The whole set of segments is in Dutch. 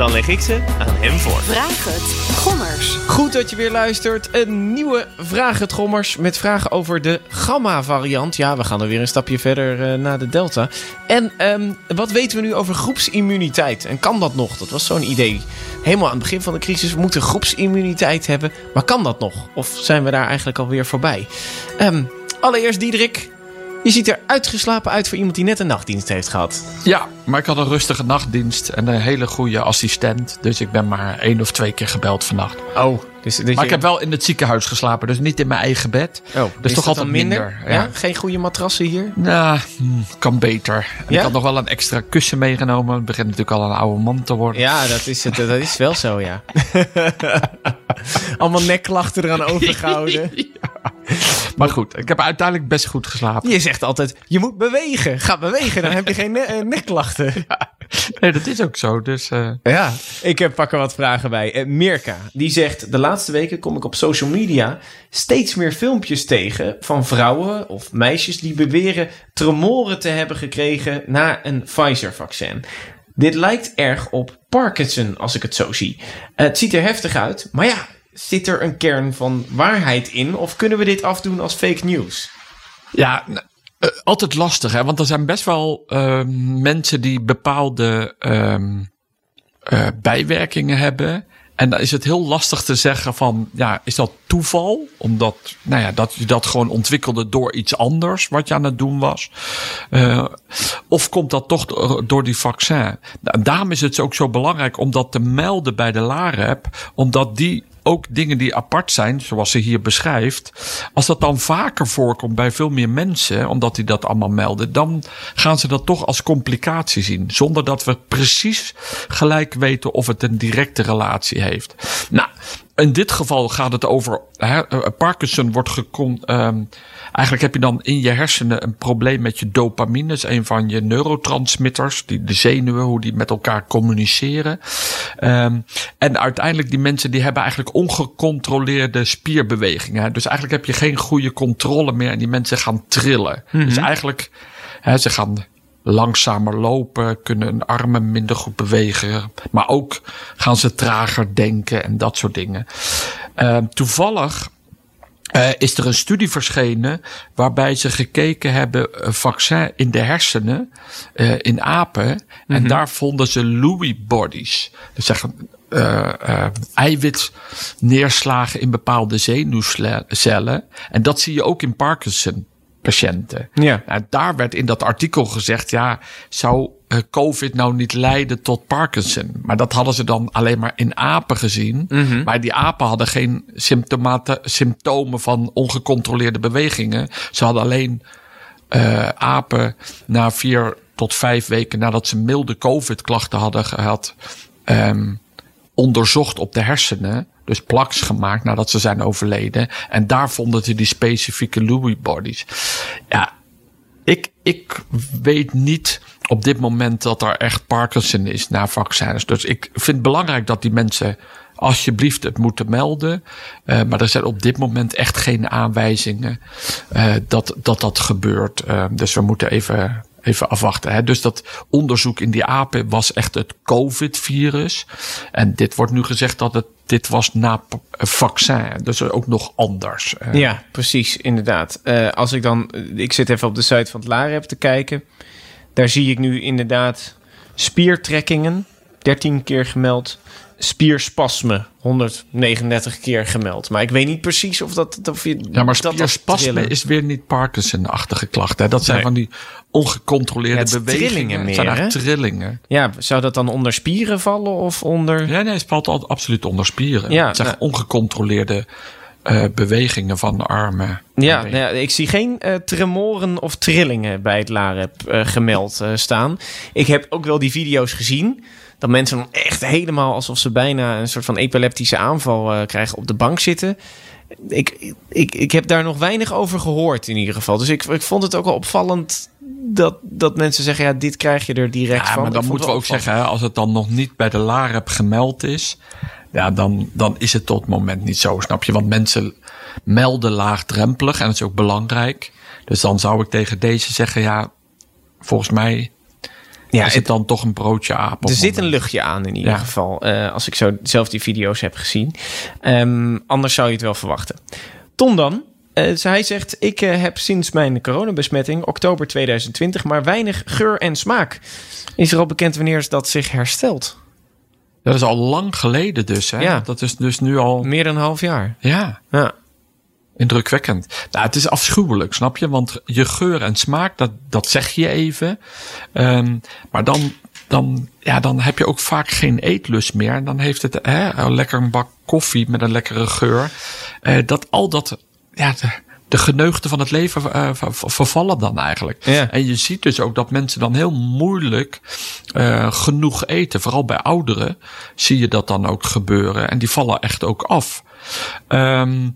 Dan leg ik ze aan hem voor. Vraag het, Gommers. Goed dat je weer luistert. Een nieuwe Vraag het Gommers met vragen over de Gamma-variant. Ja, we gaan er weer een stapje verder uh, naar de Delta. En um, wat weten we nu over groepsimmuniteit? En kan dat nog? Dat was zo'n idee. Helemaal aan het begin van de crisis. We moeten groepsimmuniteit hebben. Maar kan dat nog? Of zijn we daar eigenlijk alweer voorbij? Um, allereerst Diederik. Je ziet er uitgeslapen uit voor iemand die net een nachtdienst heeft gehad. Ja, maar ik had een rustige nachtdienst en een hele goede assistent. Dus ik ben maar één of twee keer gebeld vannacht. Oh, dus, dus maar ik heb wel in het ziekenhuis geslapen, dus niet in mijn eigen bed. Oh, dus toch altijd minder. ja. ja. Geen goede matrassen hier? Nou, hmm, kan beter. Ja? Ik had nog wel een extra kussen meegenomen. Het begint natuurlijk al een oude man te worden. Ja, dat is, het, dat is wel zo, ja. Allemaal nekklachten eraan overgehouden. Maar goed, ik heb uiteindelijk best goed geslapen. Je zegt altijd, je moet bewegen. Ga bewegen, dan heb je geen ne eh, nekklachten. Ja. Nee, dat is ook zo. Dus, uh... Ja, ik heb pakken wat vragen bij. Uh, Mirka, die zegt... De laatste weken kom ik op social media steeds meer filmpjes tegen... van vrouwen of meisjes die beweren tremoren te hebben gekregen... na een Pfizer-vaccin. Dit lijkt erg op Parkinson, als ik het zo zie. het ziet er heftig uit, maar ja... Zit er een kern van waarheid in? Of kunnen we dit afdoen als fake news? Ja, uh, altijd lastig, hè? want er zijn best wel uh, mensen die bepaalde uh, bijwerkingen hebben. En dan is het heel lastig te zeggen van, ja, is dat toeval? Omdat, nou ja, dat je dat gewoon ontwikkelde door iets anders wat je aan het doen was. Uh, of komt dat toch door die vaccin? Nou, daarom is het ook zo belangrijk om dat te melden bij de LAREP. Omdat die ook dingen die apart zijn, zoals ze hier beschrijft, als dat dan vaker voorkomt bij veel meer mensen, omdat die dat allemaal melden, dan gaan ze dat toch als complicatie zien, zonder dat we precies gelijk weten of het een directe relatie heeft. Nou, in dit geval gaat het over. Hè, eh, Parkinson wordt gekon. Um, eigenlijk heb je dan in je hersenen een probleem met je dopamine. Dat is een van je neurotransmitters. Die, de zenuwen, hoe die met elkaar communiceren. Um, en uiteindelijk die mensen die hebben eigenlijk ongecontroleerde spierbewegingen. Dus eigenlijk heb je geen goede controle meer. En die mensen gaan trillen. Mm -hmm. Dus eigenlijk. Hè, ze gaan langzamer lopen, kunnen hun armen minder goed bewegen. Maar ook gaan ze trager denken en dat soort dingen. Uh, toevallig uh, is er een studie verschenen waarbij ze gekeken hebben een vaccin in de hersenen uh, in apen. Mm -hmm. En daar vonden ze Lewy bodies. Dat zeggen uh, eiwitneerslagen in bepaalde zenuwcellen. En dat zie je ook in Parkinson patiënten. Ja. Nou, daar werd in dat artikel gezegd, ja, zou uh, COVID nou niet leiden tot Parkinson? Maar dat hadden ze dan alleen maar in apen gezien. Mm -hmm. Maar die apen hadden geen symptomen van ongecontroleerde bewegingen. Ze hadden alleen uh, apen na vier tot vijf weken nadat ze milde COVID-klachten hadden gehad, um, onderzocht op de hersenen dus plaks gemaakt nadat ze zijn overleden. En daar vonden ze die specifieke Lewy bodies. Ja, ik, ik weet niet op dit moment dat er echt Parkinson is na vaccins. Dus ik vind het belangrijk dat die mensen alsjeblieft het moeten melden. Uh, maar er zijn op dit moment echt geen aanwijzingen uh, dat, dat dat gebeurt. Uh, dus we moeten even even afwachten. Hè. Dus dat onderzoek in die apen was echt het COVID-virus. En dit wordt nu gezegd dat het dit was na vaccin. Dus ook nog anders. Ja, precies, inderdaad. Uh, als ik dan, ik zit even op de site van het LAREP te kijken. Daar zie ik nu inderdaad spiertrekkingen, 13 keer gemeld spierspasme 139 keer gemeld. Maar ik weet niet precies of dat... Of je, ja, maar spierspasme is weer niet Parkinson-achtige klachten. Dat zijn nee. van die ongecontroleerde ja, bewegingen. Trillingen meer, zijn trillingen. Ja, zou dat dan onder spieren vallen of onder... Ja, nee, het valt absoluut onder spieren. Ja, het zijn nou, ongecontroleerde... Uh, bewegingen van de armen. Ja, nou ja, ik zie geen uh, tremoren of trillingen bij het LAREP uh, gemeld staan. Ik heb ook wel die video's gezien dat mensen dan echt helemaal alsof ze bijna een soort van epileptische aanval uh, krijgen op de bank zitten. ik, ik, ik heb daar nog weinig over gehoord in ieder geval. Dus ik, ik vond het ook wel opvallend dat, dat mensen zeggen... ja, dit krijg je er direct Ja, van. maar dan moeten we ook zeggen, hè, als het dan nog niet bij de LAREP gemeld is, ja, dan, dan is het tot het moment niet zo, snap je? Want mensen melden laagdrempelig en dat is ook belangrijk. Dus dan zou ik tegen deze zeggen, ja, volgens mij Ja, is het dan toch een broodje aap. Er zit een luchtje aan in ieder Ja. geval. eh, als ik zo zelf die video's heb gezien. Ehm, anders zou je het wel verwachten. Ton dan. eh, hij zegt, ik eh, heb sinds mijn coronabesmetting, oktober 2020, maar weinig geur en smaak. Is er al bekend wanneer dat zich herstelt? Dat is al lang geleden dus, hè? Ja. Dat is dus nu al, Meer dan een half jaar. ja, Ja. Indrukwekkend. Nou, het is afschuwelijk, snap je? Want je geur en smaak, dat, dat zeg je even. Ehm, maar dan, dan, ja, dan heb je ook vaak geen eetlust meer. En dan heeft het hè, een lekker een bak koffie met een lekkere geur. Eh, dat al dat, ja, de, de geneugten van het leven eh, ver- ver- vervallen dan eigenlijk. Ja. En je ziet dus ook dat mensen dan heel moeilijk eh, genoeg eten. Vooral bij ouderen zie je dat dan ook gebeuren. En die vallen echt ook af. Ehm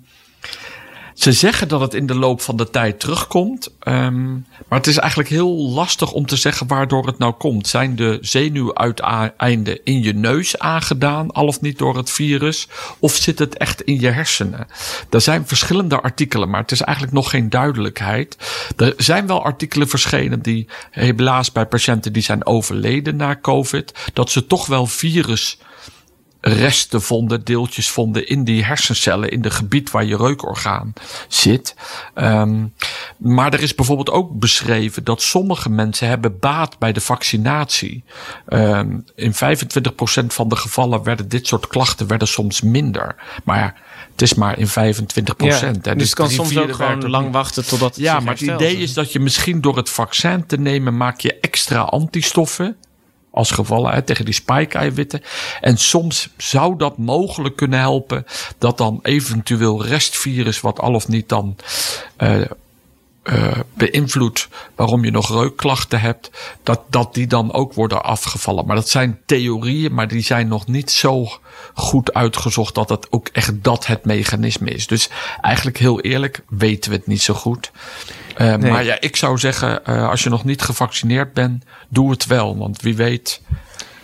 ze zeggen dat het in de loop van de tijd terugkomt. ehm, maar het is eigenlijk heel lastig om te zeggen waardoor het nou komt. Zijn de zenuwuiteinden in je neus aangedaan, al of niet door het virus? Of zit het echt in je hersenen? Er zijn verschillende artikelen, maar het is eigenlijk nog geen duidelijkheid. Er zijn wel artikelen verschenen die helaas bij patiënten die zijn overleden na COVID, dat ze toch wel virus resten vonden, deeltjes vonden in die hersencellen, in de gebied waar je reukorgaan zit. Um, maar er is bijvoorbeeld ook beschreven dat sommige mensen hebben baat bij de vaccinatie. Um, in 25% van de gevallen werden dit soort klachten werden soms minder. Maar het is maar in 25%. Ja, hè. dus het kan soms ook gewoon lang wachten totdat het Ja, maar het idee is dat je misschien door het vaccin te nemen maak je extra antistoffen. Als gevallen tegen die spike-eiwitten. En soms zou dat mogelijk kunnen helpen. Dat dan eventueel restvirus, wat al of niet dan uh, beïnvloedt waarom je nog reukklachten hebt, dat, dat die dan ook worden afgevallen. Maar dat zijn theorieën, maar die zijn nog niet zo goed uitgezocht dat het ook echt dat het mechanisme is. Dus eigenlijk heel eerlijk weten we het niet zo goed. Uh, nee. Maar ja, ik zou zeggen, uh, als je nog niet gevaccineerd bent, doe het wel. Want wie weet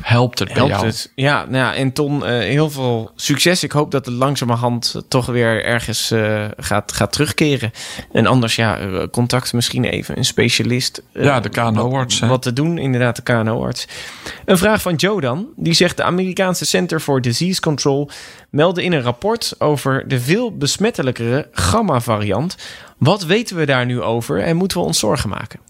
helpt het helpt bij jou. Het. Ja, nou ja, en Ton, uh, heel veel succes. Ik hoop dat het langzamerhand toch weer ergens gaat, gaat terugkeren. En anders, ja, contact misschien even een specialist. Ja, de KNO-arts. Wat, wat, te doen, inderdaad, de KNO-arts. Een vraag van Joe dan. Die zegt, de Amerikaanse Center for Disease Control meldde in een rapport over de veel besmettelijkere gamma-variant. Wat weten we daar nu over en moeten we ons zorgen maken?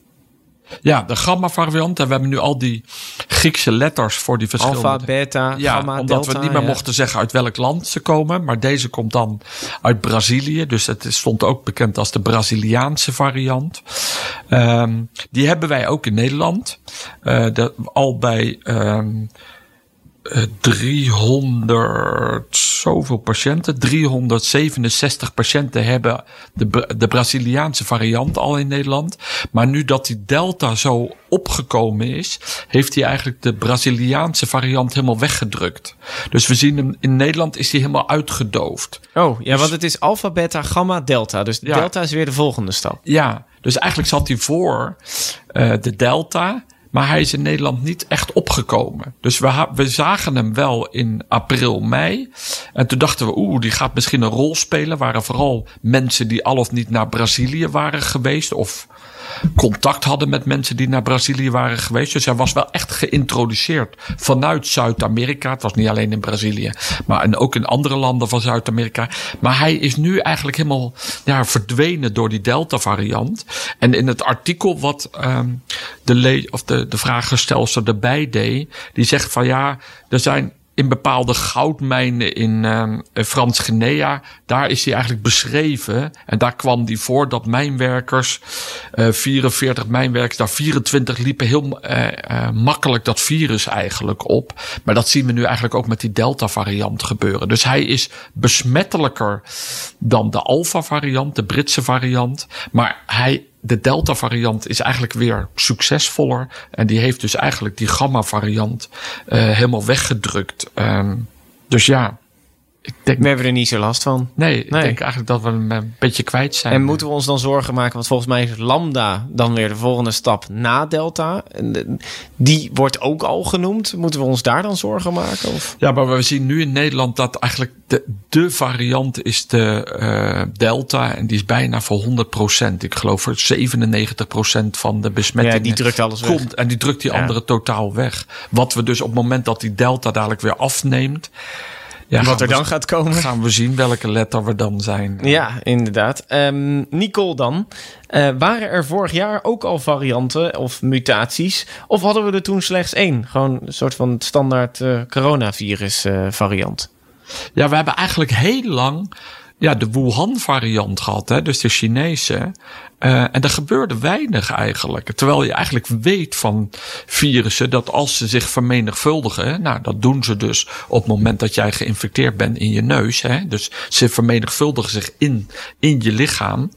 Ja, de gamma-variant. En we hebben nu al die Griekse letters voor die verschillende... Alpha, beta, ja, gamma, omdat delta, we niet meer ja. mochten zeggen uit welk land ze komen. Maar deze komt dan uit Brazilië. Dus het stond ook bekend als de Braziliaanse variant. Um, die hebben wij ook in Nederland. Uh, de, al bij... Um, uh, 300 zoveel patiënten. 367 patiënten hebben de, de Braziliaanse variant al in Nederland. Maar nu dat die Delta zo opgekomen is, heeft hij eigenlijk de Braziliaanse variant helemaal weggedrukt. Dus we zien hem in Nederland is hij helemaal uitgedoofd. Oh, ja, dus, want het is alpha, beta, gamma, delta. Dus ja, delta is weer de volgende stap. Ja, dus eigenlijk zat hij voor uh, de Delta. Maar hij is in Nederland niet echt opgekomen. Dus we, we zagen hem wel in april, mei. En toen dachten we, oeh, die gaat misschien een rol spelen. Waren vooral mensen die al of niet naar Brazilië waren geweest. Of contact hadden met mensen die naar Brazilië waren geweest. Dus hij was wel echt geïntroduceerd vanuit Zuid-Amerika. Het was niet alleen in Brazilië, maar en ook in andere landen van Zuid-Amerika. Maar hij is nu eigenlijk helemaal ja, verdwenen door die Delta-variant. En in het artikel wat um, de, le of de, de vraaggestelster erbij deed, die zegt van ja, er zijn in bepaalde goudmijnen in um, Frans Guinea. Daar is hij eigenlijk beschreven. En daar kwam hij voor dat mijnwerkers, uh, 44 mijnwerkers, daar 24 liepen heel uh, uh, makkelijk dat virus eigenlijk op. Maar dat zien we nu eigenlijk ook met die Delta variant gebeuren. Dus hij is besmettelijker dan de Alpha variant, de Britse variant. Maar hij de Delta variant is eigenlijk weer succesvoller. En die heeft dus eigenlijk die gamma variant uh, helemaal weggedrukt. Um, dus ja. Ik denk, We hebben er niet zo last van. nee, ik denk eigenlijk dat we hem een beetje kwijt zijn. En moeten we ons dan zorgen maken, want volgens mij is Lambda dan weer de volgende stap na Delta. Die wordt ook al genoemd. Moeten we ons daar dan zorgen maken? Of? Ja, maar we zien nu in Nederland dat eigenlijk de, de variant is de eh, Delta. En die is bijna voor 100%. Ik geloof voor 97% van de besmettingen. Ja, die drukt alles weg. komt. En die drukt die Ja. andere totaal weg. Wat we dus op het moment dat die Delta dadelijk weer afneemt. Ja, Wat er we- dan gaat komen? Gaan we zien welke letter we dan zijn. Ja, inderdaad. Ehm, Nicole dan. Eh, waren er vorig jaar ook al varianten of mutaties? Of hadden we er toen slechts één? Gewoon een soort van standaard eh, coronavirus eh, variant. Ja, we hebben eigenlijk heel lang ja, de Wuhan-variant gehad, hè, dus de Chinese. Eh, en er gebeurde weinig eigenlijk. Terwijl je eigenlijk weet van virussen dat als ze zich vermenigvuldigen, nou dat doen ze dus op het moment dat jij geïnfecteerd bent in je neus. Hè, dus ze vermenigvuldigen zich in, in je lichaam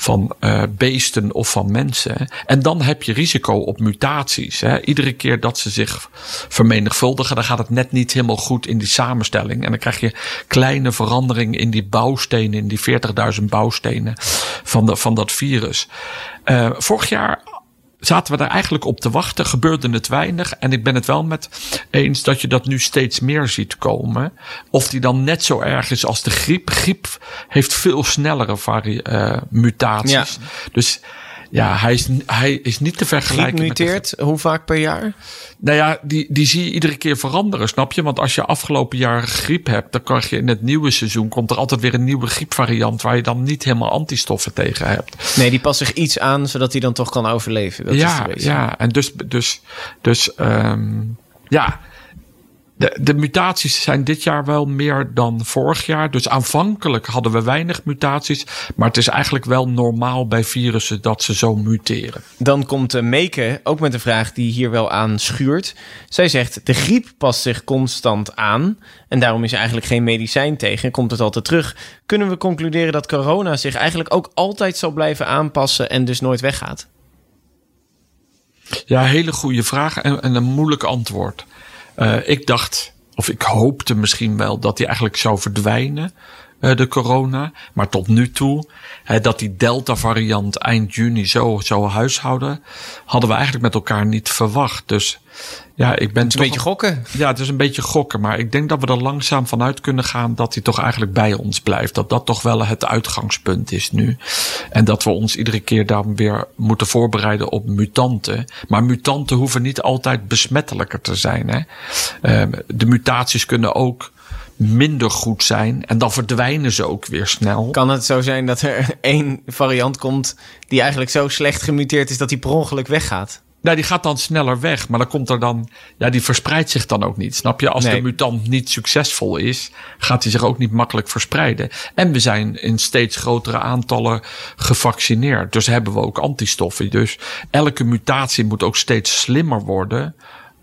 van eh, beesten of van mensen. En dan heb je risico op mutaties. Hè. Iedere keer dat ze zich vermenigvuldigen, dan gaat het net niet helemaal goed in die samenstelling. En dan krijg je kleine veranderingen in die bouwstenen, in die 40.000 bouwstenen van, de, van dat virus. Eh, vorig jaar zaten we daar eigenlijk op te wachten, gebeurde het weinig. En ik ben het wel met eens dat je dat nu steeds meer ziet komen. Of die dan net zo erg is als de griep. Griep heeft veel snellere vari- eh, mutaties. Ja. Dus ja, hij is, hij is niet te vergelijken met muteert, hoe vaak per jaar? nou ja, die, die zie je iedere keer veranderen, snap je? Want als je afgelopen jaar griep hebt, dan krijg je in het nieuwe seizoen komt er altijd weer een nieuwe griepvariant waar je dan niet helemaal antistoffen tegen hebt. Nee, die past zich iets aan, zodat hij dan toch kan overleven. Dat is ja, wezen. ja, en dus, dus, dus, ehm ja. De, de mutaties zijn dit jaar wel meer dan vorig jaar. Dus aanvankelijk hadden we weinig mutaties. Maar het is eigenlijk wel normaal bij virussen dat ze zo muteren. Dan komt uh, Meke ook met een vraag die hier wel aan schuurt. Zij zegt, de griep past zich constant aan. En daarom is er eigenlijk geen medicijn tegen. Komt het altijd terug. Kunnen we concluderen dat corona zich eigenlijk ook altijd zal blijven aanpassen en dus nooit weggaat? Ja, hele goede vraag en, en een moeilijk antwoord. Uh, ik dacht, of ik hoopte misschien wel dat die eigenlijk zou verdwijnen, de corona. Maar tot nu toe, dat die Delta-variant eind juni zo zou huishouden, hadden we eigenlijk met elkaar niet verwacht. Dus ja, ik ben het is een beetje gokken. Ja, het is een beetje gokken. Maar ik denk dat we er langzaam vanuit kunnen gaan dat hij toch eigenlijk bij ons blijft. Dat dat toch wel het uitgangspunt is nu. En dat we ons iedere keer dan weer moeten voorbereiden op mutanten. Maar mutanten hoeven niet altijd besmettelijker te zijn. Hè? Uh, de mutaties kunnen ook minder goed zijn. En dan verdwijnen ze ook weer snel. Kan het zo zijn dat er één variant komt die eigenlijk zo slecht gemuteerd is dat die per ongeluk weggaat? Nou, die gaat dan sneller weg, maar dan komt er dan, ja, die verspreidt zich dan ook niet. Snap je? Als nee. de mutant niet succesvol is, gaat hij zich ook niet makkelijk verspreiden. En we zijn in steeds grotere aantallen gevaccineerd. Dus hebben we ook antistoffen. Dus elke mutatie moet ook steeds slimmer worden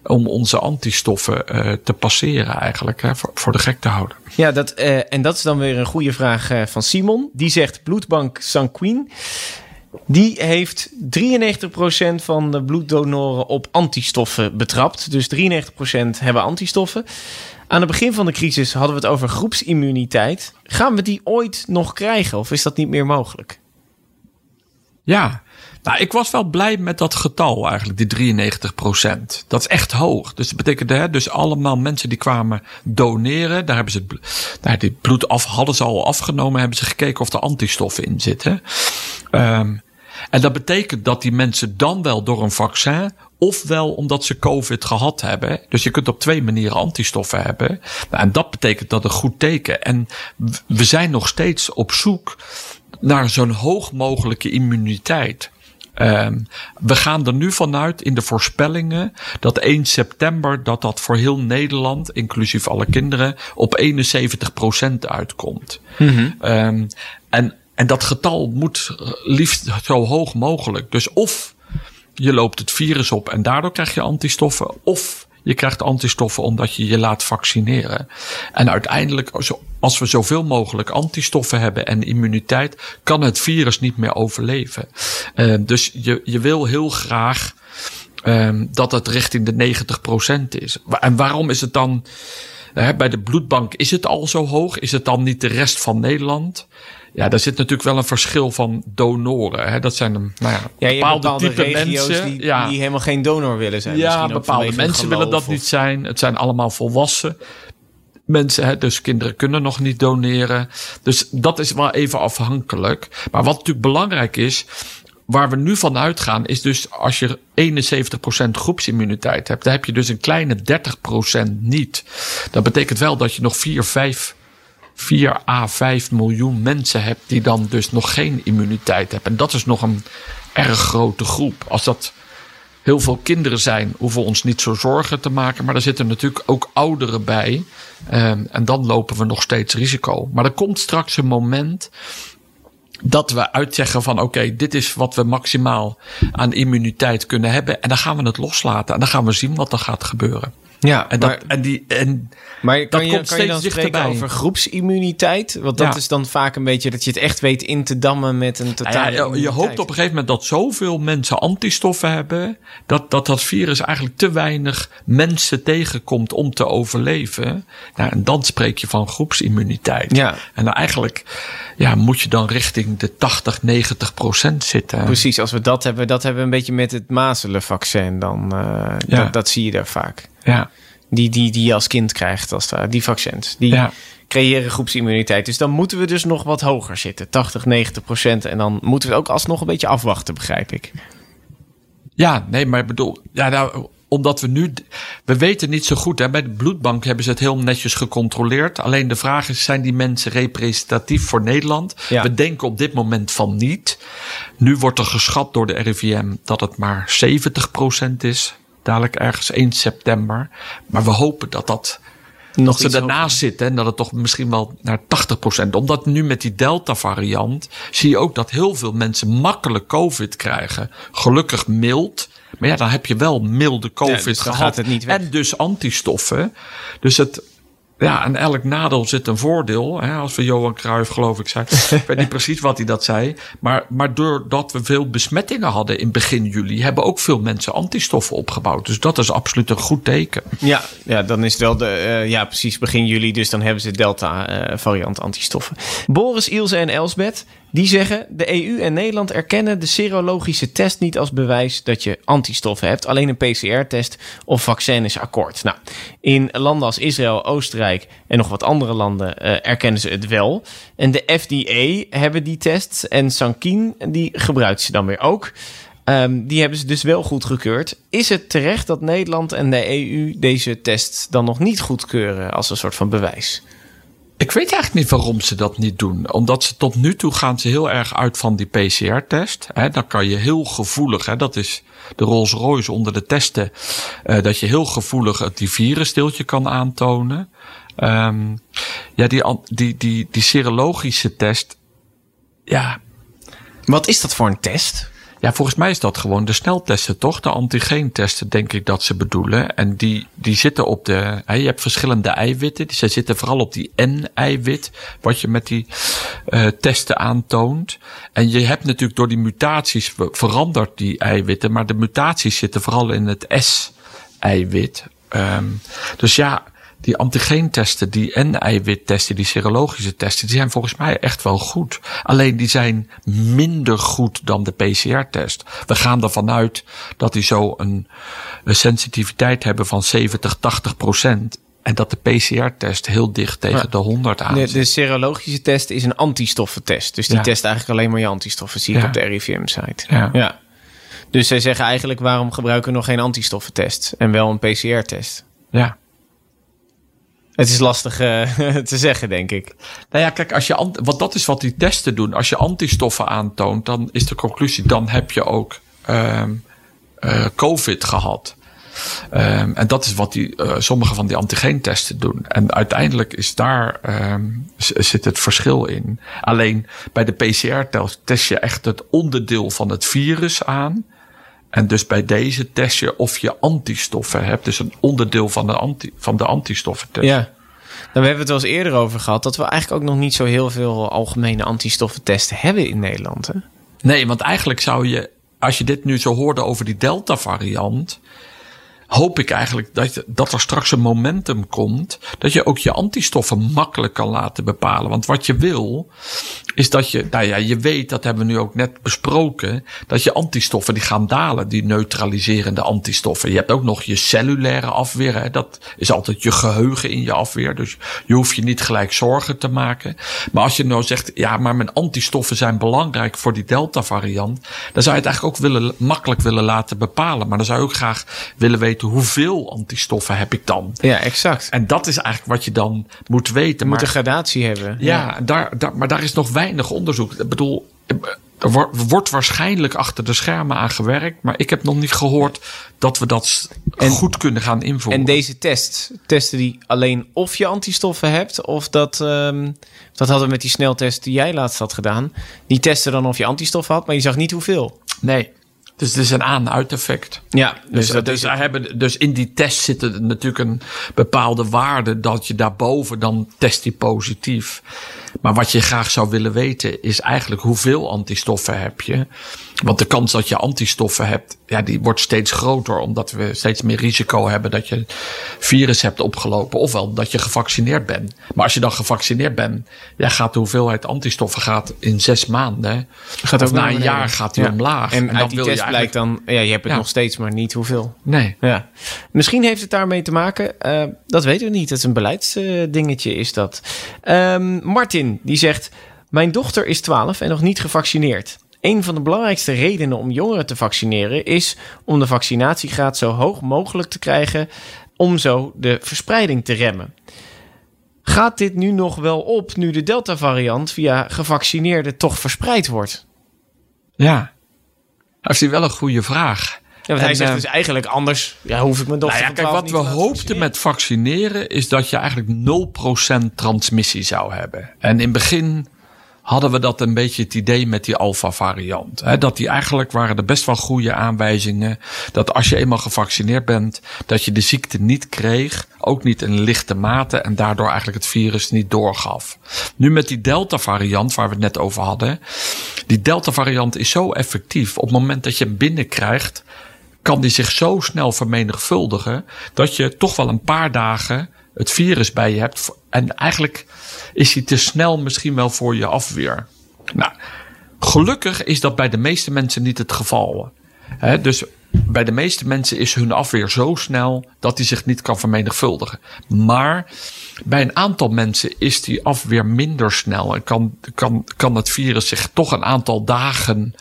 om onze antistoffen uh, te passeren eigenlijk, hè, voor, voor, de gek te houden. Ja, dat, uh, en dat is dan weer een goede vraag uh, van Simon. Die zegt bloedbank Sanquin. Die heeft 93% van de bloeddonoren op antistoffen betrapt. Dus 93% hebben antistoffen. Aan het begin van de crisis hadden we het over groepsimmuniteit. Gaan we die ooit nog krijgen of is dat niet meer mogelijk? Ja, nou, ik was wel blij met dat getal eigenlijk, die 93 procent. Dat is echt hoog. Dus dat betekent, hè, dus allemaal mensen die kwamen doneren, daar hebben ze het, daar die bloed af, hadden ze al afgenomen, hebben ze gekeken of er antistoffen in zitten. Um, en dat betekent dat die mensen dan wel door een vaccin, ofwel omdat ze COVID gehad hebben. Dus je kunt op twee manieren antistoffen hebben. Nou, en dat betekent dat een goed teken. En we zijn nog steeds op zoek naar zo'n hoog mogelijke immuniteit. Um, we gaan er nu vanuit in de voorspellingen dat 1 september dat dat voor heel Nederland, inclusief alle kinderen, op 71% uitkomt. Mm-hmm. Um, en, en dat getal moet liefst zo hoog mogelijk. Dus of je loopt het virus op en daardoor krijg je antistoffen, of je krijgt antistoffen omdat je je laat vaccineren. En uiteindelijk, als we zoveel mogelijk antistoffen hebben en immuniteit, kan het virus niet meer overleven. Uh, dus je, je wil heel graag um, dat het richting de 90% is. En waarom is het dan bij de bloedbank is het al zo hoog. Is het dan niet de rest van Nederland? Ja, daar zit natuurlijk wel een verschil van donoren. Hè. Dat zijn een, nou ja, bepaalde, bepaalde type regio's mensen. die, ja, die helemaal geen donor willen zijn. ja, bepaalde mensen willen dat niet zijn. Het zijn allemaal volwassen mensen. Hè, dus kinderen kunnen nog niet doneren. Dus dat is wel even afhankelijk. Maar wat natuurlijk belangrijk is. Waar we nu van uitgaan is dus als je 71% groepsimmuniteit hebt, dan heb je dus een kleine 30% niet. Dat betekent wel dat je nog 4, 5, 4 à 5 miljoen mensen hebt die dan dus nog geen immuniteit hebben. En dat is nog een erg grote groep. Als dat heel veel kinderen zijn, hoeven we ons niet zo zorgen te maken. Maar er zitten natuurlijk ook ouderen bij. Ehm, en dan lopen we nog steeds risico. Maar er komt straks een moment dat we uitzeggen van oké, dit is wat we maximaal aan immuniteit kunnen hebben. En dan gaan we het loslaten. En dan gaan we zien wat er gaat gebeuren. Ja, En, dat, maar, en, die, en maar kan, dat je, komt kan je dan steeds spreken dichterbij. over groepsimmuniteit? Want dat Ja. is dan vaak een beetje dat je het echt weet in te dammen met een Nou totale ja, je- je hoopt op een gegeven moment dat zoveel mensen antistoffen hebben. Dat dat, dat virus eigenlijk te weinig mensen tegenkomt om te overleven. Nou, en dan spreek je van groepsimmuniteit. Ja. En dan eigenlijk ja, moet je dan richting de 80, 90 procent zitten. Precies, als we dat hebben, dat hebben we een beetje met het mazelenvaccin dan. eh, Ja. dat, dat zie je daar vaak. Ja, Die, die, die je als kind krijgt, als die vaccins. Die ja. creëren groepsimmuniteit. Dus dan moeten we dus nog wat hoger zitten. 80, 90 procent. En dan moeten we ook alsnog een beetje afwachten, begrijp ik. Ja, nee, maar ik bedoel, ja, nou, omdat we nu, we weten niet zo goed. Hè, bij de bloedbank hebben ze het heel netjes gecontroleerd. Alleen de vraag is, zijn die mensen representatief voor Nederland? Ja. We denken op dit moment van niet. Nu wordt er geschat door de RIVM dat het maar 70% is. Dadelijk ergens 1 september. Maar we hopen dat dat Nog dat ze daarnaast zitten en dat het toch misschien wel naar 80%. Omdat nu met die Delta-variant zie je ook dat heel veel mensen makkelijk COVID krijgen. Gelukkig mild. Maar ja, dan heb je wel milde COVID dus dan gehad. gaat het niet weg. En dus antistoffen. Dus het. Ja, aan elk nadeel zit een voordeel. Hè, als we Johan Cruijff, geloof ik, zei. ik weet niet precies wat hij dat zei. Maar, maar doordat we veel besmettingen hadden in begin juli... hebben ook veel mensen antistoffen opgebouwd. Dus dat is absoluut een goed teken. Ja, ja, dan is het wel de, eh, ja, precies begin juli. Dus dan hebben ze Delta-variant antistoffen. Boris, Ilse en Elsbeth, die zeggen... de EU en Nederland erkennen de serologische test niet als bewijs... dat je antistoffen hebt. Alleen een PCR-test of vaccin is akkoord. Nou, in landen als Israël, Oostenrijk en nog wat andere landen... eh, erkennen ze het wel. En de FDA hebben die tests. En Sankin, die gebruikt ze dan weer ook... Ehm, die hebben ze dus wel goedgekeurd. Is het terecht dat Nederland en de EU deze test dan nog niet goedkeuren als een soort van bewijs? Ik weet eigenlijk niet waarom ze dat niet doen. Omdat ze tot nu toe gaan ze heel erg uit van die PCR-test. Dan kan je heel gevoelig, hè, dat is de Rolls Royce onder de testen, eh, dat je heel gevoelig het die virusdeeltje kan aantonen. Ehm, ja, die, die, die, die serologische test, ja, Wat is dat voor een test? Ja, volgens mij is dat gewoon de sneltesten, toch? De antigeentesten, denk ik dat ze bedoelen. En die, die zitten op de. Hè, je hebt verschillende eiwitten. Ze zitten vooral op die N-eiwit, wat je met die eh, testen aantoont. En je hebt natuurlijk door die mutaties ver- veranderd die eiwitten, maar de mutaties zitten vooral in het S-eiwit. Ehm, dus ja. Die antigeentesten, die N-eiwittesten, die serologische testen, die zijn volgens mij echt wel goed. Alleen die zijn minder goed dan de PCR-test. We gaan ervan uit dat die zo een, een sensitiviteit hebben van 70, 80 procent. En dat de PCR-test heel dicht tegen de 100 aan De, serologische test is een antistoffentest. Dus die Ja. test eigenlijk alleen maar je antistoffen, zie ik Ja. op de RIVM-site. Ja. Dus zij zeggen eigenlijk, waarom gebruiken we nog geen antistoffentest en wel een PCR-test? Ja. Het is lastig eh, te zeggen, denk ik. Nou ja, kijk, als je, ant- want dat is wat die testen doen. Als je antistoffen aantoont, dan is de conclusie, dan heb je ook ehm, eh, COVID gehad. Ehm, en dat is wat die, eh, sommige van die antigeentesten doen. En uiteindelijk is daar z- zit het verschil in. Alleen bij de PCR-test test je echt het onderdeel van het virus aan. En dus bij deze test je of je antistoffen hebt. Dus een onderdeel van de, anti, van de antistoffentest. Ja. Nou, we hebben het wel eens eerder over gehad dat we eigenlijk ook nog niet zo heel veel algemene antistoffentesten hebben in Nederland. Hè? Nee, want eigenlijk zou je, als je dit nu zo hoorde over die Delta-variant. Hoop ik eigenlijk dat, dat er straks een momentum komt. Dat je ook je antistoffen makkelijk kan laten bepalen. Want wat je wil, is dat je, nou ja, je weet, dat hebben we nu ook net besproken. Dat je antistoffen die gaan dalen, die neutraliserende antistoffen. Je hebt ook nog je cellulaire afweer. Hè? Dat is altijd je geheugen in je afweer. Dus je hoeft je niet gelijk zorgen te maken. Maar als je nou zegt, ja, maar mijn antistoffen zijn belangrijk voor die Delta variant. Dan zou je het eigenlijk ook willen, makkelijk willen laten bepalen. Maar dan zou je ook graag willen weten hoeveel antistoffen heb ik dan? Ja, exact. En dat is eigenlijk wat je dan moet weten. Je moet een gradatie hebben. Ja, Daar, daar, maar daar is nog weinig onderzoek. Ik bedoel, er wordt waarschijnlijk achter de schermen aan gewerkt. Maar ik heb nog niet gehoord dat we dat goed kunnen gaan invoeren. En deze test, testen die alleen of je antistoffen hebt? Of dat, um, dat hadden we met die sneltest die jij laatst had gedaan. Die testen dan of je antistoffen had, maar je zag niet hoeveel. Nee, dus het is een aan-uit-effect. Ja, dus, dus, dus, hebben, dus in die test zit er natuurlijk een bepaalde waarde dat je daarboven dan test die positief. Maar wat je graag zou willen weten is eigenlijk hoeveel antistoffen heb je. Want de kans dat je antistoffen hebt, ja, die wordt steeds groter. Omdat we steeds meer risico hebben dat je virus hebt opgelopen. Ofwel dat je gevaccineerd bent. Maar als je dan gevaccineerd bent, ja, gaat de hoeveelheid antistoffen gaat in zes maanden. Gaat of na een jaar gaat die omlaag. En, en uit die test blijkt dan, ja, je hebt het nog steeds, maar niet hoeveel. Nee. Ja. Misschien heeft het daarmee te maken, uh, dat weten we niet. Het is een beleidsdingetje, uh, is dat. Um, Martin, die zegt... Mijn dochter is 12 en nog niet gevaccineerd. Een van de belangrijkste redenen om jongeren te vaccineren is om de vaccinatiegraad zo hoog mogelijk te krijgen om zo de verspreiding te remmen. Gaat dit nu nog wel op nu de Delta-variant via gevaccineerden toch verspreid wordt? Ja, dat is wel een goede vraag. Ja, want hij zegt dus eigenlijk anders. Ja, hoef ik mijn dochter nou ja, kijk, wat we hoopten met vaccineren is dat je eigenlijk 0% transmissie zou hebben. En in het begin hadden we dat een beetje het idee met die alpha variant. Hè? Dat die eigenlijk waren er best wel goede aanwijzingen. Dat als je eenmaal gevaccineerd bent, dat je de ziekte niet kreeg. Ook niet in lichte mate en daardoor eigenlijk het virus niet doorgaf. Nu met die delta variant waar we het net over hadden. Die delta variant is zo effectief. Op het moment dat je hem binnenkrijgt, kan die zich zo snel vermenigvuldigen. Dat je toch wel een paar dagen het virus bij je hebt. En eigenlijk is hij te snel misschien wel voor je afweer. Nou, gelukkig is dat bij de meeste mensen niet het geval. Dus bij de meeste mensen is hun afweer zo snel dat hij zich niet kan vermenigvuldigen. Maar bij een aantal mensen is die afweer minder snel en kan, kan, kan het virus zich toch een aantal dagen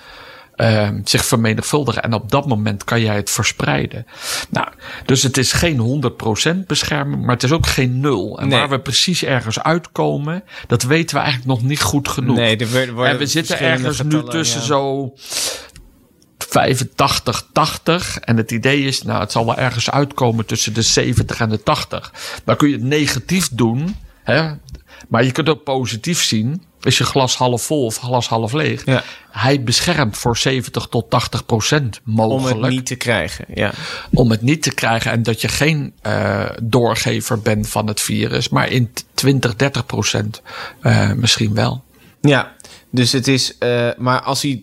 uh, zich vermenigvuldigen. En op dat moment kan jij het verspreiden. Nou, dus het is geen 100% bescherming, maar het is ook geen nul. En waar we precies ergens uitkomen, dat weten we eigenlijk nog niet goed genoeg. Nee, en we zitten ergens nu tussen zo 85, 80. En het idee is, nou, het zal wel ergens uitkomen tussen de 70 en de 80. Dan kun je het negatief doen, hè, maar je kunt ook positief zien. Is je glas half vol of glas half leeg? Ja. Hij beschermt voor 70 tot 80 procent mogelijk. Om het niet te krijgen, ja. Om het niet te krijgen en dat je geen uh, doorgever bent van het virus. Maar in 20, 30 procent uh, misschien wel. Ja, dus het is... Uh, maar als hij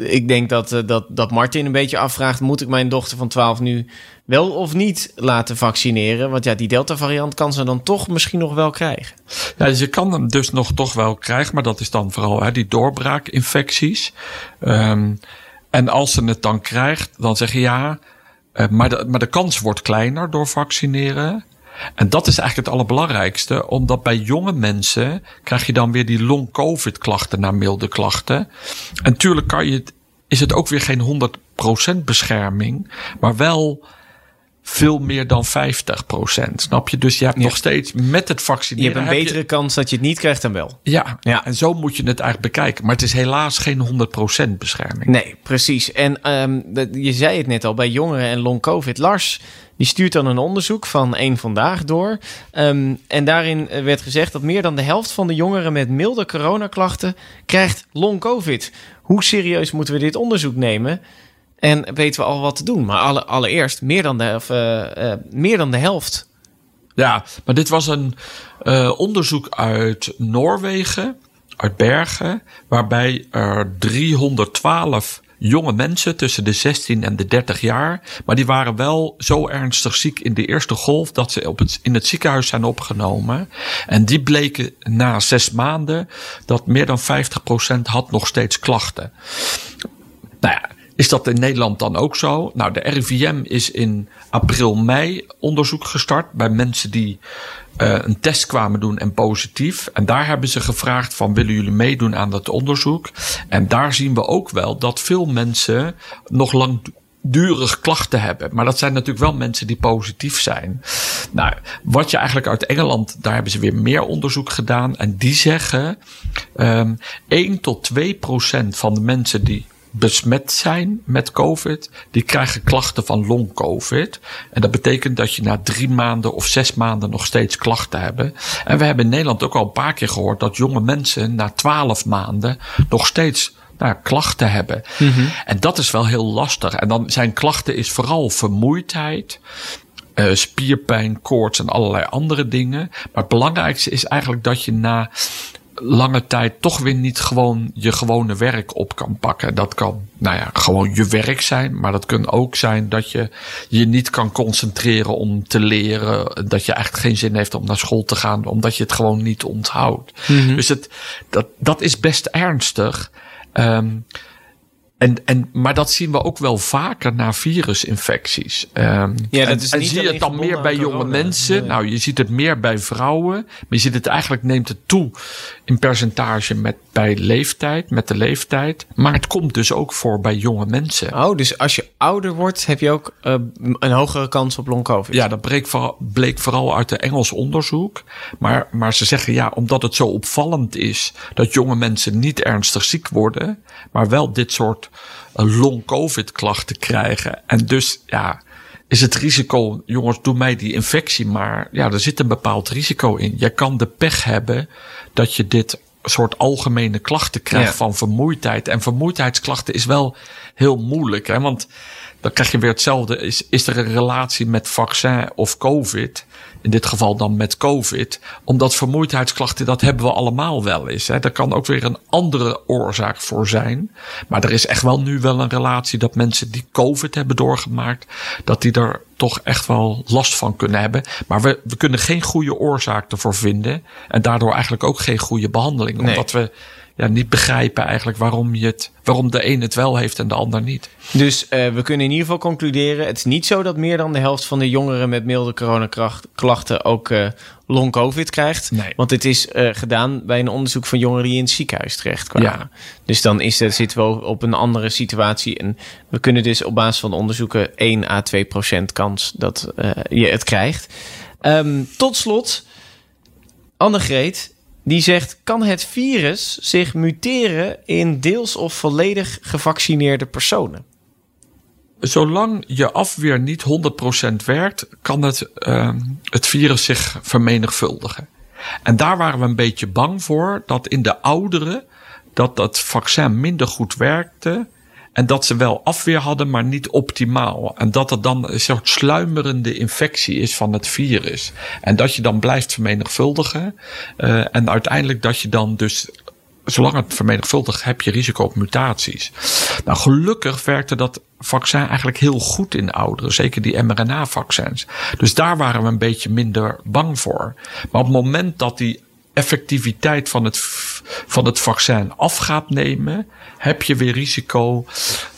ik denk dat, uh, dat, dat Martin een beetje afvraagt: moet ik mijn dochter van 12 nu wel of niet laten vaccineren? Want ja, die Delta-variant kan ze dan toch misschien nog wel krijgen. Ja, dus kan hem dus nog toch wel krijgen, maar dat is dan vooral hè, die doorbraakinfecties. Um, en als ze het dan krijgt, dan zeg je ja, uh, maar, de, maar de kans wordt kleiner door vaccineren. En dat is eigenlijk het allerbelangrijkste, omdat bij jonge mensen krijg je dan weer die long-covid klachten naar milde klachten. En tuurlijk kan je het, is het ook weer geen 100% bescherming, maar wel veel meer dan 50% Snap je? Dus je hebt ja. nog steeds met het vaccineren. Je hebt een betere je... kans dat je het niet krijgt dan wel. Ja, ja, en zo moet je het eigenlijk bekijken. Maar het is helaas geen 100% bescherming. Nee, precies. En um, je zei het net al bij jongeren en long COVID. Lars die stuurt dan een onderzoek van één vandaag door. Um, en daarin werd gezegd dat meer dan de helft van de jongeren met milde coronaklachten krijgt long COVID. Hoe serieus moeten we dit onderzoek nemen? En weten we al wat te doen? Maar alle, allereerst, meer dan, de, of, uh, uh, meer dan de helft. Ja, maar dit was een uh, onderzoek uit Noorwegen, uit Bergen, waarbij er 312 jonge mensen tussen de 16 en de 30 jaar. Maar die waren wel zo ernstig ziek in de eerste golf dat ze op het, in het ziekenhuis zijn opgenomen. En die bleken na zes maanden dat meer dan 50% had nog steeds klachten. Nou ja, is dat in Nederland dan ook zo? Nou, de RIVM is in april, mei onderzoek gestart bij mensen die uh, een test kwamen doen en positief. En daar hebben ze gevraagd van willen jullie meedoen aan dat onderzoek? En daar zien we ook wel dat veel mensen nog langdurig klachten hebben. Maar dat zijn natuurlijk wel mensen die positief zijn. Nou, wat je eigenlijk uit Engeland, daar hebben ze weer meer onderzoek gedaan. En die zeggen um, 1 tot 2 procent van de mensen die besmet zijn met COVID, die krijgen klachten van long-COVID. En dat betekent dat je na drie maanden of zes maanden nog steeds klachten hebben. En we hebben in Nederland ook al een paar keer gehoord dat jonge mensen na twaalf maanden nog steeds nou, klachten hebben. Mm -hmm. En dat is wel heel lastig. En dan zijn klachten is vooral vermoeidheid. Uh, spierpijn, koorts en allerlei andere dingen. Maar het belangrijkste is eigenlijk dat je na lange tijd toch weer niet gewoon je gewone werk op kan pakken. Dat kan, nou ja, gewoon je werk zijn. Maar dat kan ook zijn dat je je niet kan concentreren om te leren. Dat je echt geen zin heeft om naar school te gaan, omdat je het gewoon niet onthoudt. Mm -hmm. Dus het, dat, dat is best ernstig. Um, en, en, maar dat zien we ook wel vaker na virusinfecties. Um, ja, dat is en, en zie je het dan meer bij jonge mensen? Nee. Nou, je ziet het meer bij vrouwen. Maar je ziet het eigenlijk neemt het toe in percentage met bij leeftijd, met de leeftijd. Maar het komt dus ook voor bij jonge mensen. Oh, dus als je ouder wordt, heb je ook uh, een hogere kans op long COVID? Ja, dat bleek vooral, bleek vooral uit de Engels onderzoek. Maar, maar ze zeggen ja, omdat het zo opvallend is dat jonge mensen niet ernstig ziek worden, maar wel dit soort long-covid-klachten krijgen. En dus ja, is het risico, jongens, doe mij die infectie maar. Ja, er zit een bepaald risico in. Je kan de pech hebben dat je dit soort algemene klachten krijgt ja. van vermoeidheid. En vermoeidheidsklachten is wel heel moeilijk, hè? want dan krijg je weer hetzelfde. Is, is er een relatie met vaccin of COVID? In dit geval dan met COVID. Omdat vermoeidheidsklachten, dat hebben we allemaal wel eens. Hè. Daar kan ook weer een andere oorzaak voor zijn. Maar er is echt wel nu wel een relatie dat mensen die COVID hebben doorgemaakt, dat die er toch echt wel last van kunnen hebben. Maar we, we kunnen geen goede oorzaak ervoor vinden. En daardoor eigenlijk ook geen goede behandeling. Nee. Omdat we ja, niet begrijpen eigenlijk waarom, je het, waarom de een het wel heeft en de ander niet. Dus uh, we kunnen in ieder geval concluderen: het is niet zo dat meer dan de helft van de jongeren met milde coronaklachten ook uh, long COVID krijgt. Nee. Want dit is uh, gedaan bij een onderzoek van jongeren die in het ziekenhuis terechtkwamen. Ja. Dus dan is het, zitten we op een andere situatie. En we kunnen dus op basis van onderzoeken 1 à 2 procent kans dat je het krijgt. Um, tot slot, Annegreet die zegt: kan het virus zich muteren in deels of volledig gevaccineerde personen? Zolang je afweer niet 100% werkt, kan het, uh, het virus zich vermenigvuldigen. En daar waren we een beetje bang voor dat in de ouderen dat dat vaccin minder goed werkte en dat ze wel afweer hadden, maar niet optimaal. En dat het dan een soort sluimerende infectie is van het virus. En dat je dan blijft vermenigvuldigen. Uh, en uiteindelijk dat je dan dus zolang het vermenigvuldigt, heb je risico op mutaties. Nou, gelukkig werkte dat vaccin eigenlijk heel goed in ouderen, zeker die mRNA-vaccins. Dus daar waren we een beetje minder bang voor. Maar op het moment dat die effectiviteit van het, van het vaccin af gaat nemen, heb je weer risico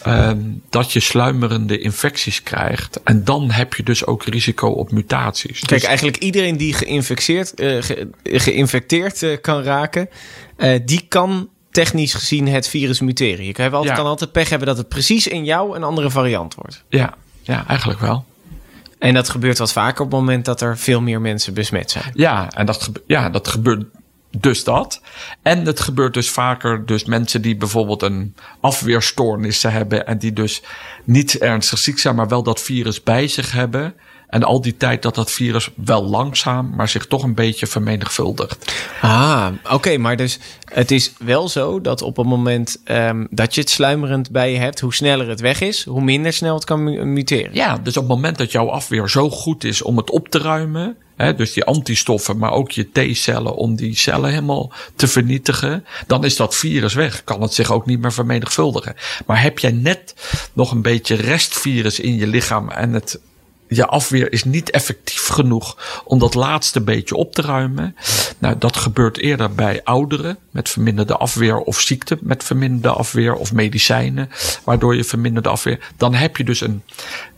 um, dat je sluimerende infecties krijgt. En dan heb je dus ook risico op mutaties. Kijk, dus, eigenlijk iedereen die geïnfecteerd, uh, ge, geïnfecteerd uh, kan raken, uh, die kan technisch gezien het virus muteren. Je kan altijd, ja. kan altijd pech hebben dat het precies in jou een andere variant wordt. Ja, ja eigenlijk wel. En dat gebeurt wat vaker op het moment dat er veel meer mensen besmet zijn. Ja, en dat, ja, dat gebeurt dus dat. En het gebeurt dus vaker, dus mensen die bijvoorbeeld een afweerstoornis hebben en die dus niet ernstig ziek zijn, maar wel dat virus bij zich hebben. En al die tijd dat dat virus wel langzaam, maar zich toch een beetje vermenigvuldigt. Ah, oké, maar dus het is wel zo dat op het moment um, dat je het sluimerend bij je hebt, hoe sneller het weg is, hoe minder snel het kan muteren. Ja, dus op het moment dat jouw afweer zo goed is om het op te ruimen, hè, dus die antistoffen, maar ook je T-cellen om die cellen helemaal te vernietigen, dan is dat virus weg. Kan het zich ook niet meer vermenigvuldigen. Maar heb jij net nog een beetje restvirus in je lichaam en het je afweer is niet effectief genoeg om dat laatste beetje op te ruimen. Nou, dat gebeurt eerder bij ouderen met verminderde afweer of ziekte met verminderde afweer of medicijnen, waardoor je verminderde afweer. Dan heb je dus een,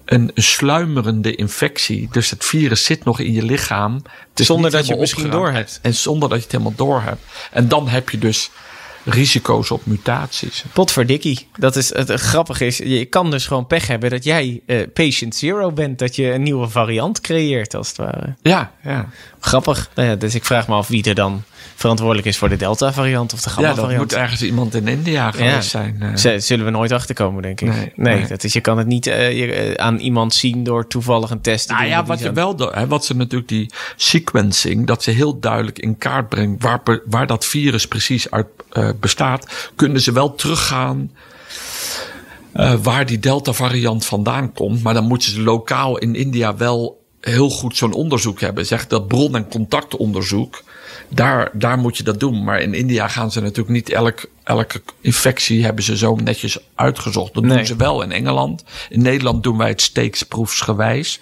een sluimerende infectie. Dus het virus zit nog in je lichaam. Zonder dat je het misschien door hebt. En zonder dat je het helemaal door hebt. En dan heb je dus risico's op mutaties. Potverdikkie. Dat is het, grappige is, je kan dus gewoon pech hebben dat jij uh, patient zero bent, dat je een nieuwe variant creëert als het ware. Ja, ja. Grappig. Nou ja, dus ik vraag me af wie er dan verantwoordelijk is voor de Delta variant of de Gamma variant. Ja, dat moet ergens iemand in India geweest zijn. Uh. Zullen we nooit achterkomen, denk ik. Nee, nee, Dat is, je kan het niet uh, aan iemand zien door toevallig een test te nou, doen. Ja, wat je wel hè, wat ze natuurlijk die sequencing, dat ze heel duidelijk in kaart brengt waar, waar dat virus precies uit uh, bestaat, kunnen ze wel teruggaan. Uh, waar die Delta-variant vandaan komt. Maar dan moeten ze lokaal in India wel heel goed zo'n onderzoek hebben. Zeg dat bron- en contactonderzoek. Daar, daar moet je dat doen. Maar in India gaan ze natuurlijk niet elk elke infectie hebben ze zo netjes uitgezocht. Dat doen ze wel in Engeland. In Nederland doen wij het steeksproefsgewijs.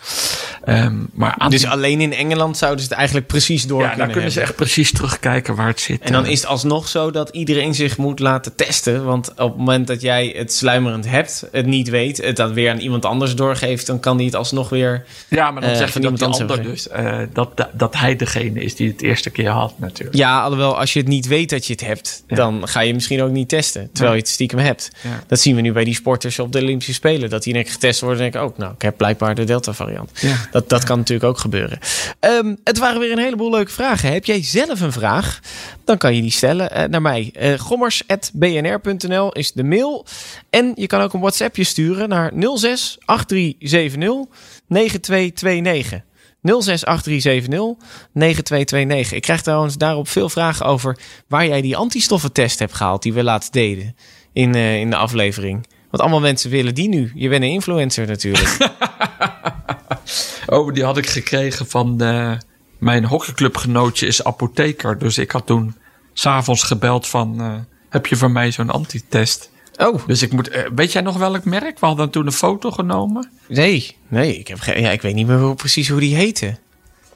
Um, maar dus alleen in Engeland zouden ze het eigenlijk precies door ja, kunnen dan kunnen ze echt precies terugkijken waar het zit. En dan is het alsnog zo dat iedereen zich moet laten testen. Want op het moment dat jij het sluimerend hebt, het niet weet, het dan weer aan iemand anders doorgeeft, dan kan die het alsnog weer. Ja, maar dan uh, zeg je dat die ander dus uh, dat, dat hij degene is die het eerste keer had, natuurlijk. Ja, alhoewel als je het niet weet dat je het hebt, ja. dan ga je misschien ook niet testen. Terwijl je het stiekem hebt. Ja. Dat zien we nu bij die sporters op de Olympische Spelen. Dat die netjes getest worden en denken ook, nou, ik heb blijkbaar de Delta variant. Ja. Dat, dat kan natuurlijk ook gebeuren. Um, het waren weer een heleboel leuke vragen. Heb jij zelf een vraag? Dan kan je die stellen uh, naar mij. Uh, gommers.bnr.nl is de mail. En je kan ook een WhatsAppje sturen naar 06 8370 9229. 068370 9229. Ik krijg trouwens daarop veel vragen over waar jij die antistoffentest hebt gehaald die we laatst deden in, uh, in de aflevering. Want allemaal mensen willen die nu. Je bent een influencer natuurlijk. oh, die had ik gekregen van uh, mijn hockeyclubgenootje is apotheker. Dus ik had toen s'avonds gebeld van uh, heb je voor mij zo'n antitest? Oh. Dus ik moet. Uh, weet jij nog welk merk? We hadden toen een foto genomen. Nee, nee. Ik, heb ja, ik weet niet meer hoe, precies hoe die heette.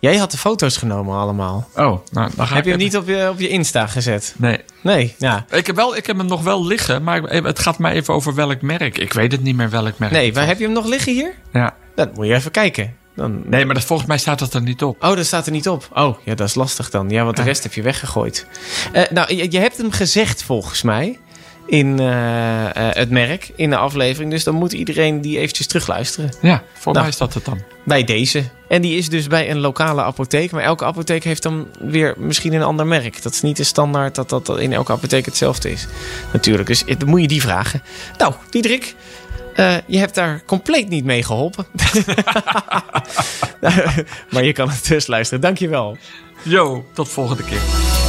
Jij had de foto's genomen allemaal. Oh, nou, dan ga heb je hem niet op je, op je Insta gezet? Nee. Nee, ja. Ik heb, wel, ik heb hem nog wel liggen, maar het gaat mij even over welk merk. Ik weet het niet meer welk merk. Nee, maar heb je hem nog liggen hier? Ja. Dan moet je even kijken. Dan... Nee, maar dat, volgens mij staat dat er niet op. Oh, dat staat er niet op. Oh, ja, dat is lastig dan. Ja, want de rest heb je weggegooid. Uh, nou, je, je hebt hem gezegd volgens mij in uh, uh, het merk in de aflevering. Dus dan moet iedereen die eventjes terugluisteren. Ja, voor nou, mij is dat het dan. Bij deze. En die is dus bij een lokale apotheek. Maar elke apotheek heeft dan weer misschien een ander merk. Dat is niet de standaard dat dat in elke apotheek hetzelfde is. Natuurlijk, dus dan moet je die vragen. Nou, Diederik, uh, je hebt daar compleet niet mee geholpen. maar je kan het dus luisteren. Dankjewel. Jo, tot volgende keer.